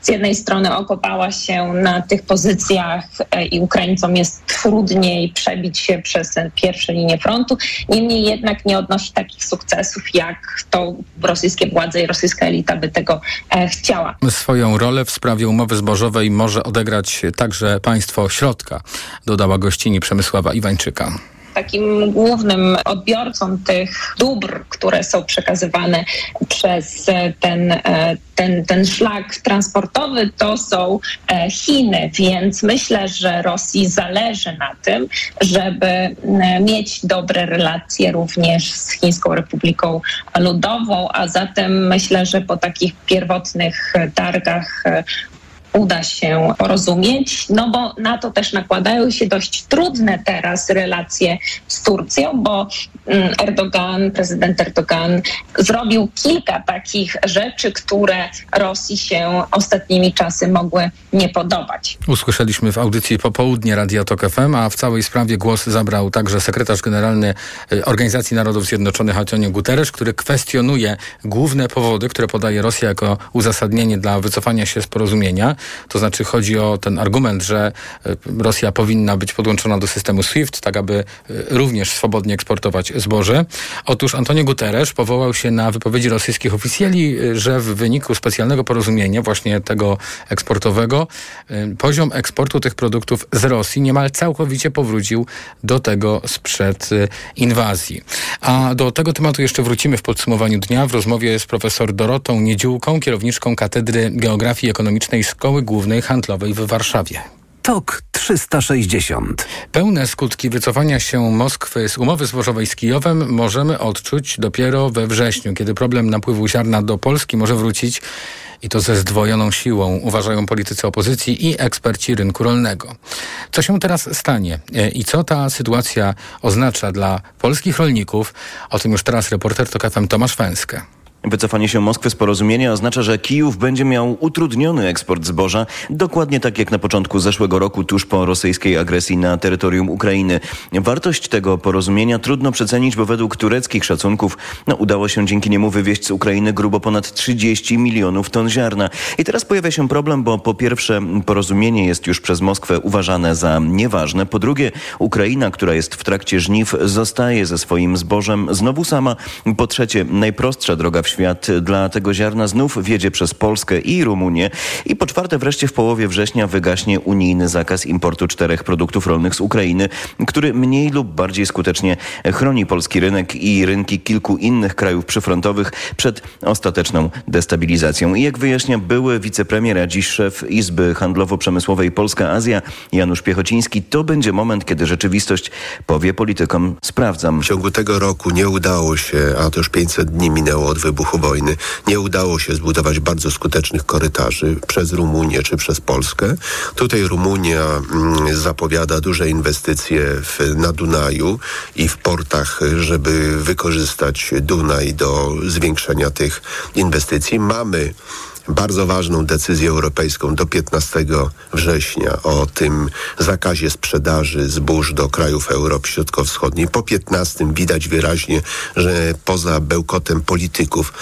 Z jednej strony okopała się na tych pozycjach e, i Ukraińcom jest trudniej przebić się przez pierwsze linie frontu. Niemniej jednak nie odnosi takich sukcesów, jak to rosyjskie władze i rosyjska elita by tego e, chciała. Swoją rolę w sprawie umowy zbożowej może odegrać także państwo środka, dodała gościni Przemysława Iwańczyka takim głównym odbiorcą tych dóbr, które są przekazywane przez ten, e, ten, ten szlak transportowy, to są e, Chiny, więc myślę, że Rosji zależy na tym, żeby mieć dobre relacje również z Chińską Republiką Ludową, a zatem myślę, że po takich pierwotnych targach e, uda się porozumieć, no bo na to też nakładają się dość trudne teraz relacje z Turcją, bo mm, Erdogan, prezydent Erdogan zrobił kilka takich rzeczy, które Rosji się ostatnimi czasy mogły nie podobać. Usłyszeliśmy w audycji popołudnie Radia Tok FM, a w całej sprawie głos zabrał także sekretarz generalny y, Organizacji Narodów Zjednoczonych Antonio Guterres, który kwestionuje główne powody, które podaje Rosja jako uzasadnienie dla wycofania się z porozumienia. To znaczy chodzi o ten argument, że e, Rosja powinna być podłączona do systemu SWIFT, tak aby e, również swobodnie eksportować zboże. Otóż Antonio Guterres powołał się na wypowiedzi rosyjskich oficjeli, e, że w wyniku specjalnego porozumienia, właśnie tego eksportowego, poziom eksportu tych produktów z Rosji niemal całkowicie powrócił do tego sprzed inwazji. A do tego tematu jeszcze wrócimy w podsumowaniu dnia w rozmowie z profesor Dorotą Niedziółką, kierowniczką Katedry Geografii Ekonomicznej Szkoły Głównej Handlowej w Warszawie. TOK 360. Pełne skutki wycofania się Moskwy z umowy zbożowej z Kijowem możemy odczuć dopiero we wrześniu, kiedy problem napływu ziarna do Polski może wrócić i to ze zdwojoną siłą, uważają politycy opozycji i eksperci rynku rolnego. Co się teraz stanie e, i co ta sytuacja oznacza dla polskich rolników? O tym już teraz reporter FM Tomasz Węskę. Wycofanie się Moskwy z porozumienia oznacza, że Kijów będzie miał utrudniony eksport zboża, dokładnie tak jak na początku zeszłego roku, tuż po rosyjskiej agresji na terytorium Ukrainy. Wartość tego porozumienia trudno przecenić, bo według tureckich szacunków no, udało się dzięki niemu wywieźć z Ukrainy grubo ponad 30 milionów ton ziarna. I teraz pojawia się problem, bo po pierwsze porozumienie jest już przez Moskwę uważane za nieważne, po drugie Ukraina, która jest w trakcie żniw, zostaje ze swoim zbożem znowu sama, po trzecie najprostsza droga w świat dla tego ziarna znów wiedzie przez Polskę i Rumunię. I po czwarte wreszcie w połowie września wygaśnie unijny zakaz importu czterech produktów rolnych z Ukrainy, który mniej lub bardziej skutecznie chroni polski rynek i rynki kilku innych krajów przyfrontowych przed ostateczną destabilizacją. I jak wyjaśnia były wicepremier, a dziś szef Izby Handlowo-Przemysłowej Polska-Azja Janusz Piechociński, to będzie moment, kiedy rzeczywistość powie politykom sprawdzam. W ciągu tego roku nie udało się, a to już 500 dni minęło od wybuchu wybuchu wojny nie udało się zbudować bardzo skutecznych korytarzy przez Rumunię czy przez Polskę. Tutaj Rumunia mm, zapowiada duże inwestycje w, na Dunaju i w portach, żeby wykorzystać Dunaj do zwiększenia tych inwestycji. Mamy bardzo ważną decyzję europejską do 15 września o tym zakazie sprzedaży zbóż do krajów Europy Środkowo-Wschodniej. Po 15 widać wyraźnie, że poza bełkotem polityków,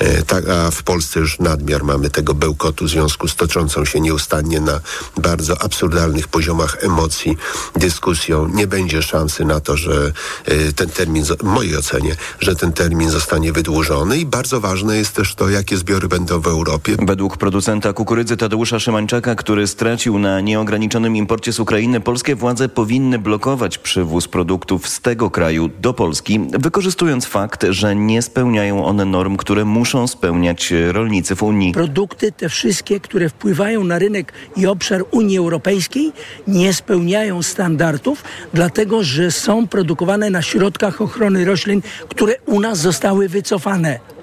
e, a w Polsce już nadmiar mamy tego bełkotu w związku z toczącą się nieustannie na bardzo absurdalnych poziomach emocji dyskusją, nie będzie szansy na to, że e, ten termin, w mojej ocenie, że ten termin zostanie wydłużony i bardzo ważne jest też to, jakie zbiory będą w Europie. Według producenta kukurydzy Tadeusza Szymańczaka, który stracił na nieograniczonym imporcie z Ukrainy, polskie władze powinny blokować przywóz produktów z tego kraju do Polski, wykorzystując fakt, że nie spełniają one norm, które muszą spełniać rolnicy w Unii. Produkty te wszystkie, które wpływają na rynek i obszar Unii Europejskiej, nie spełniają standardów, dlatego że są produkowane na środkach ochrony roślin, które u nas zostały wycofane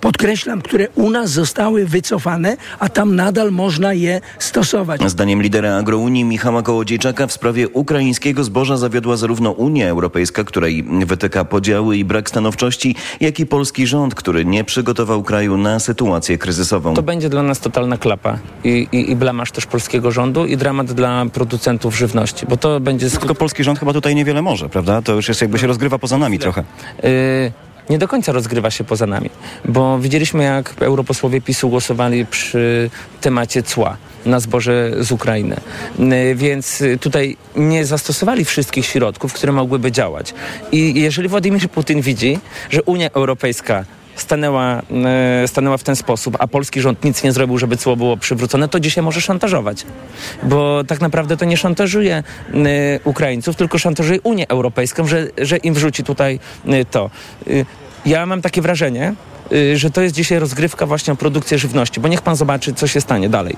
podkreślam, które u nas zostały wycofane, a tam nadal można je stosować. Zdaniem lidera agrounii Michała Kołodziejczaka w sprawie ukraińskiego zboża zawiodła zarówno Unia Europejska, której wytyka podziały i brak stanowczości, jak i polski rząd, który nie przygotował kraju na sytuację kryzysową. To będzie dla nas totalna klapa i, i, i blamasz też polskiego rządu i dramat dla producentów żywności, bo to będzie... Tylko polski rząd chyba tutaj niewiele może, prawda? To już jest jakby się rozgrywa poza nami trochę. Yy nie do końca rozgrywa się poza nami, bo widzieliśmy jak europosłowie PiSu głosowali przy temacie cła na zboże z Ukrainy. Więc tutaj nie zastosowali wszystkich środków, które mogłyby działać. I jeżeli Władimir Putin widzi, że Unia Europejska stanęła, e, stanęła w ten sposób, a polski rząd nic nie zrobił, żeby cło było przywrócone, to dzisiaj może szantażować. Bo tak naprawdę to nie szantażuje e, Ukraińców, tylko szantażuje Unię Europejską, że, że im wrzuci tutaj e, to. Ja mam takie wrażenie, że to jest dzisiaj rozgrywka właśnie o produkcję żywności, bo niech pan zobaczy, co się stanie dalej.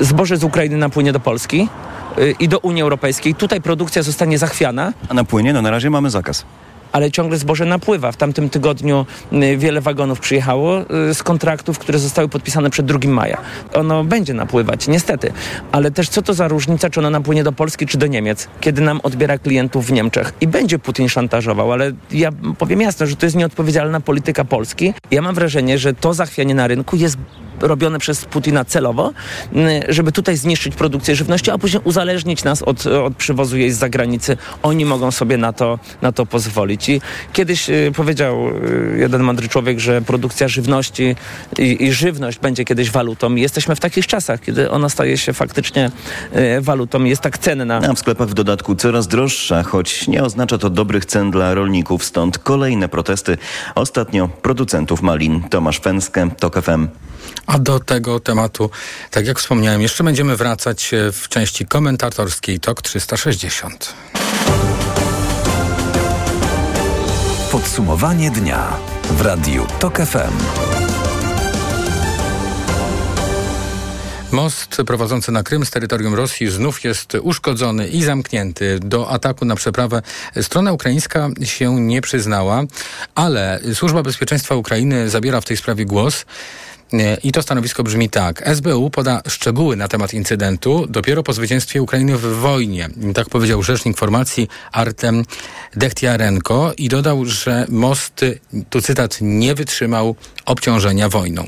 Zboże z Ukrainy napłynie do Polski i do Unii Europejskiej. Tutaj produkcja zostanie zachwiana. A napłynie? No na razie mamy zakaz ale ciągle zboże napływa. W tamtym tygodniu y, wiele wagonów przyjechało y, z kontraktów, które zostały podpisane przed 2 maja. Ono będzie napływać, niestety. Ale też co to za różnica, czy ono napłynie do Polski, czy do Niemiec, kiedy nam odbiera klientów w Niemczech. I będzie Putin szantażował, ale ja powiem jasno, że to jest nieodpowiedzialna polityka Polski. Ja mam wrażenie, że to zachwianie na rynku jest robione przez Putina celowo, żeby tutaj zniszczyć produkcję żywności, a później uzależnić nas od, od przywozu jej z zagranicy. Oni mogą sobie na to, na to pozwolić. I kiedyś y, powiedział y, jeden mądry człowiek, że produkcja żywności i, i żywność będzie kiedyś walutą. I jesteśmy w takich czasach, kiedy ona staje się faktycznie y, walutą i jest tak cenna. A w sklepach w dodatku coraz droższa, choć nie oznacza to dobrych cen dla rolników. Stąd kolejne protesty. Ostatnio producentów malin. Tomasz Fenskę, TOK FM. A do tego tematu, tak jak wspomniałem, jeszcze będziemy wracać w części komentatorskiej TOK 360. Podsumowanie dnia w Radiu TOK FM. Most prowadzący na Krym z terytorium Rosji znów jest uszkodzony i zamknięty. Do ataku na przeprawę strona ukraińska się nie przyznała, ale Służba Bezpieczeństwa Ukrainy zabiera w tej sprawie głos. I to stanowisko brzmi tak. SBU poda szczegóły na temat incydentu dopiero po zwycięstwie Ukrainy w wojnie. Tak powiedział rzecznik formacji Artem Dechtiarenko i dodał, że most, tu cytat, nie wytrzymał obciążenia wojną.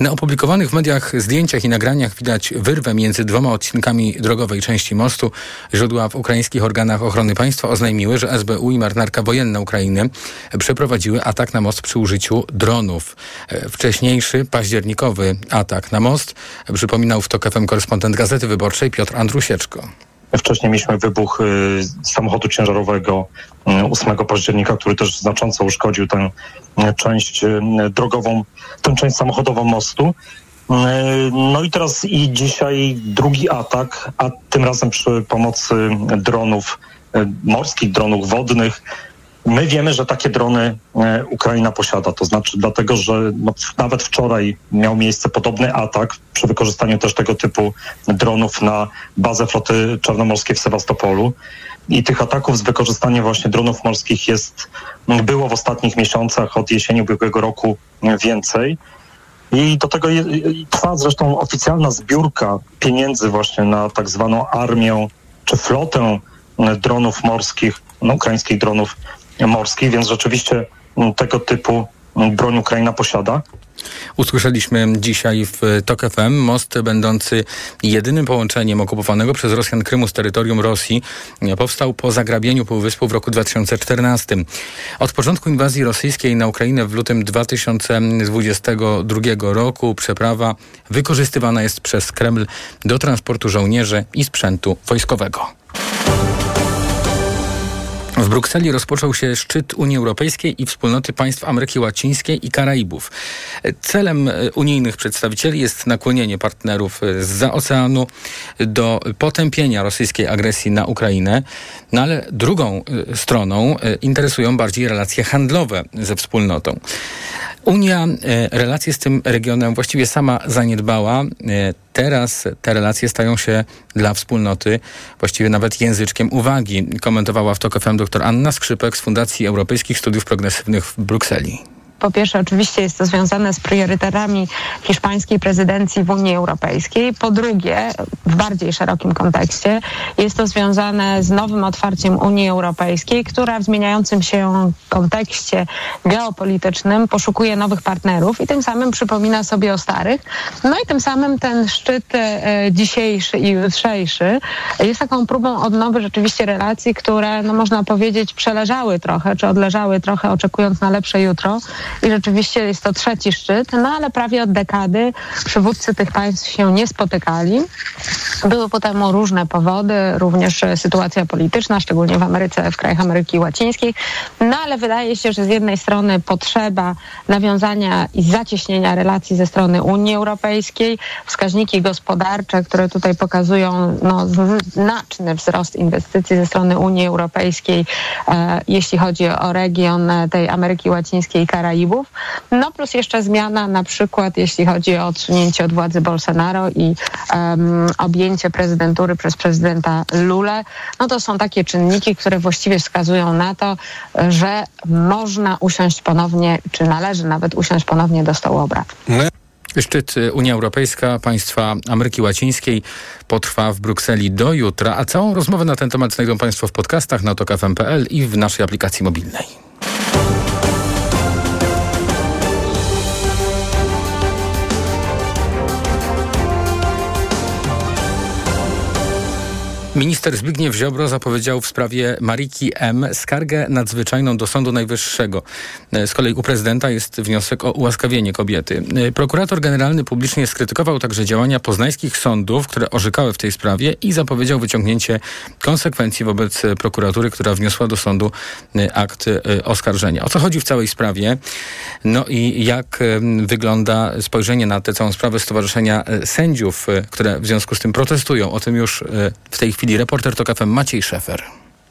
Na opublikowanych w mediach zdjęciach i nagraniach widać wyrwę między dwoma odcinkami drogowej części mostu. Źródła w ukraińskich organach ochrony państwa oznajmiły, że SBU i marynarka wojenna Ukrainy przeprowadziły atak na most przy użyciu dronów. Wcześniejszy październikowy atak na most przypominał w TOK FM korespondent Gazety Wyborczej Piotr Andrusieczko. Wcześniej mieliśmy wybuch y, samochodu ciężarowego 8 y, października, który też znacząco uszkodził tę y, część drogową, tę część samochodową mostu. No i teraz i dzisiaj drugi atak, a tym razem przy pomocy dronów morskich, dronów wodnych My wiemy, że takie drony e, Ukraina posiada, to znaczy dlatego, że no, nawet wczoraj miał miejsce podobny atak przy wykorzystaniu też tego typu dronów na bazę floty czarnomorskiej w Sewastopolu. I tych ataków z wykorzystaniem właśnie dronów morskich jest, było w ostatnich miesiącach od jesieni ubiegłego roku więcej. I do tego trwa zresztą oficjalna zbiórka pieniędzy właśnie na tak zwaną armię czy flotę dronów morskich, no, ukraińskich dronów morskiej, więc rzeczywiście mm, tego typu mm, broń Ukraina posiada. Usłyszeliśmy dzisiaj w TOK FM most będący jedynym połączeniem okupowanego przez Rosjan Krymu z terytorium Rosji powstał po zagrabieniu Półwyspu w roku 2014. Od początku inwazji rosyjskiej na Ukrainę w lutym 2022 roku przeprawa wykorzystywana jest przez Kreml do transportu żołnierzy i sprzętu wojskowego. W Brukseli rozpoczął się szczyt Unii Europejskiej i wspólnoty państw Ameryki Łacińskiej i Karaibów. Celem e, unijnych przedstawicieli jest nakłonienie partnerów e, z oceanu do potępienia rosyjskiej agresji na Ukrainę, no ale drugą e, stroną interesują bardziej relacje handlowe ze wspólnotą. Unia relacje z tym regionem właściwie sama zaniedbała. Teraz te relacje stają się dla wspólnoty właściwie nawet języczkiem uwagi, komentowała w TOK FM dr Anna Skrzypek z Fundacji Europejskich Studiów Progresywnych w Brukseli. Po pierwsze, oczywiście jest to związane z priorytetami hiszpańskiej prezydencji w Unii Europejskiej. Po drugie, w bardziej szerokim kontekście, jest to związane z nowym otwarciem Unii Europejskiej, która w zmieniającym się kontekście geopolitycznym poszukuje nowych partnerów i tym samym przypomina sobie o starych. No i tym samym ten szczyt e, dzisiejszy i jutrzejszy jest taką próbą odnowy rzeczywiście relacji, które, no można powiedzieć, przeleżały trochę, czy odleżały trochę, oczekując na lepsze jutro. I rzeczywiście jest to trzeci szczyt, no ale prawie od dekady przywódcy tych państw się nie spotykali. Były po temu różne powody, również sytuacja polityczna, szczególnie w Ameryce, w krajach Ameryki Łacińskiej. No ale wydaje się, że z jednej strony potrzeba nawiązania i zacieśnienia relacji ze strony Unii Europejskiej, wskaźniki gospodarcze, które tutaj pokazują no, znaczny wzrost inwestycji ze strony Unii Europejskiej, e, jeśli chodzi o region tej Ameryki Łacińskiej i Karaibów. No plus jeszcze zmiana na przykład, jeśli chodzi o odsunięcie od władzy Bolsonaro i um, objęcie prezydentury przez prezydenta Lule. No to są takie czynniki, które właściwie wskazują na to, że można usiąść ponownie, czy należy nawet usiąść ponownie do stołu obrad. Szczyt Unia Europejska, państwa Ameryki Łacińskiej potrwa w Brukseli do jutra, a całą rozmowę na ten temat znajdą Państwo w podcastach na tokafm.pl i w naszej aplikacji mobilnej. Minister Zbigniew Ziobro zapowiedział w sprawie Mariki M. skargę nadzwyczajną do Sądu Najwyższego. Z kolei u prezydenta jest wniosek o ułaskawienie kobiety. Prokurator generalny publicznie skrytykował także działania poznańskich sądów, które orzekały w tej sprawie i zapowiedział wyciągnięcie konsekwencji wobec prokuratury, która wniosła do sądu akt oskarżenia. O co chodzi w całej sprawie? No i jak wygląda spojrzenie na tę całą sprawę Stowarzyszenia Sędziów, które w związku z tym protestują? O tym już w tej chwili chwili reporter TOK FM Maciej Szefer.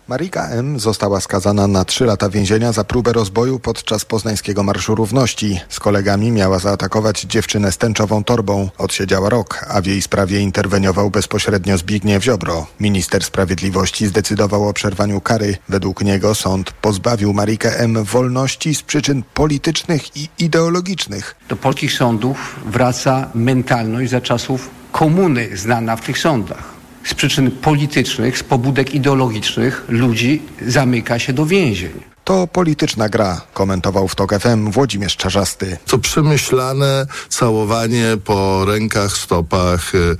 Marika M. została skazana na trzy lata więzienia za próbę rozboju podczas poznańskiego Marszu Równości. Z kolegami miała zaatakować dziewczynę z tęczową torbą. Odsiedziała rok, a w jej sprawie interweniował bezpośrednio Zbigniew Ziobro. Minister Sprawiedliwości zdecydował o przerwaniu kary. Według niego sąd pozbawił Marikę M. wolności z przyczyn politycznych i ideologicznych. Do polskich sądów wraca mentalność za czasów komuny znana w tych sądach z przyczyn politycznych, z pobudek ideologicznych ludzi zamyka się do więzień. To polityczna gra, komentował w TOK FM Włodzimierz Czarzasty. To przemyślane całowanie po rękach, stopach e,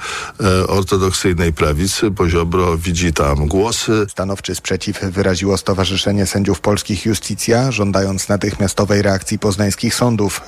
e, ortodoksyjnej prawicy. Poziobro widzi tam głosy. Stanowczy sprzeciw wyraziło Stowarzyszenie Sędziów Polskich Justicja, żądając natychmiastowej reakcji poznańskich sądów.